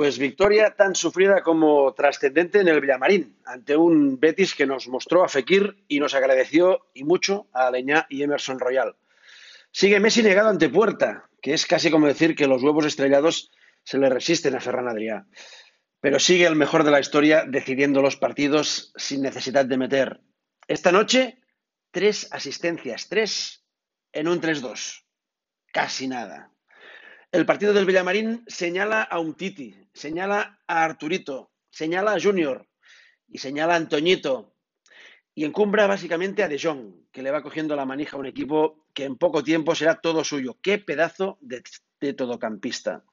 Pues victoria tan sufrida como trascendente en el Villamarín, ante un Betis que nos mostró a Fekir y nos agradeció y mucho a Aleñá y Emerson Royal. Sigue Messi negado ante puerta, que es casi como decir que los huevos estrellados se le resisten a Ferran Adrià. Pero sigue el mejor de la historia decidiendo los partidos sin necesidad de meter. Esta noche, tres asistencias, tres en un 3-2. Casi nada. El partido del Villamarín señala a un Titi, señala a Arturito, señala a Junior y señala a Antoñito. Y encumbra básicamente a De Jong, que le va cogiendo la manija a un equipo que en poco tiempo será todo suyo. ¡Qué pedazo de, de todocampista!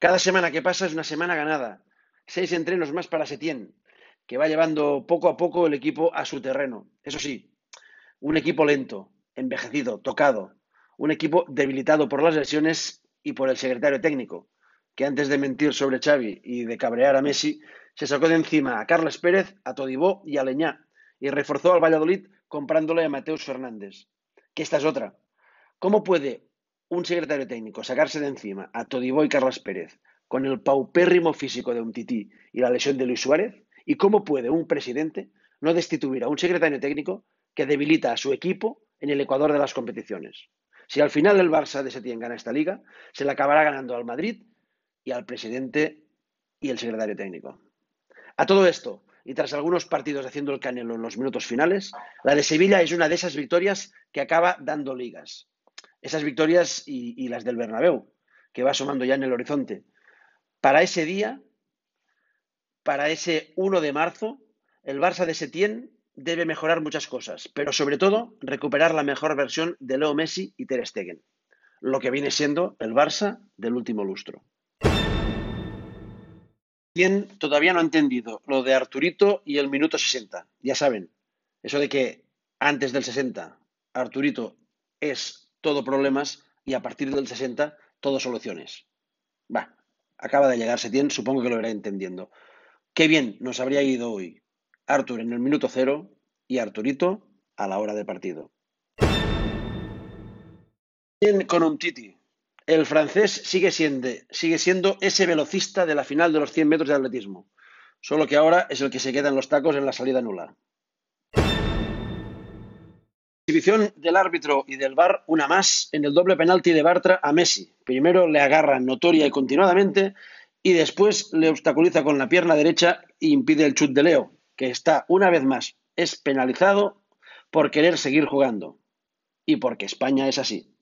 Cada semana que pasa es una semana ganada. Seis entrenos más para Setién, que va llevando poco a poco el equipo a su terreno. Eso sí, un equipo lento, envejecido, tocado. Un equipo debilitado por las lesiones y por el secretario técnico, que antes de mentir sobre Xavi y de cabrear a Messi, se sacó de encima a Carles Pérez, a Todibó y a Leñá, y reforzó al Valladolid comprándole a Mateus Fernández. Que esta es otra. ¿Cómo puede un secretario técnico sacarse de encima a Todibó y Carlos Pérez con el paupérrimo físico de un tití y la lesión de Luis Suárez? ¿Y cómo puede un presidente no destituir a un secretario técnico que debilita a su equipo en el ecuador de las competiciones? Si al final el Barça de Setién gana esta liga, se le acabará ganando al Madrid y al presidente y el secretario técnico. A todo esto, y tras algunos partidos haciendo el canelo en los minutos finales, la de Sevilla es una de esas victorias que acaba dando ligas. Esas victorias y, y las del Bernabéu, que va asomando ya en el horizonte. Para ese día, para ese 1 de marzo, el Barça de Setién debe mejorar muchas cosas, pero sobre todo recuperar la mejor versión de Leo Messi y Ter Stegen, lo que viene siendo el Barça del último lustro. ¿Quién todavía no ha entendido lo de Arturito y el minuto 60? Ya saben, eso de que antes del 60 Arturito es todo problemas y a partir del 60 todo soluciones. Va, acaba de llegar Setién, supongo que lo irá entendiendo. Qué bien nos habría ido hoy Artur en el minuto cero y Arturito a la hora de partido. Con un Titi. El francés sigue siendo, sigue siendo ese velocista de la final de los 100 metros de atletismo, solo que ahora es el que se queda en los tacos en la salida nula. Exhibición del árbitro y del VAR, una más en el doble penalti de Bartra a Messi. Primero le agarra notoria y continuadamente y después le obstaculiza con la pierna derecha e impide el chut de Leo, que está una vez más es penalizado por querer seguir jugando y porque España es así.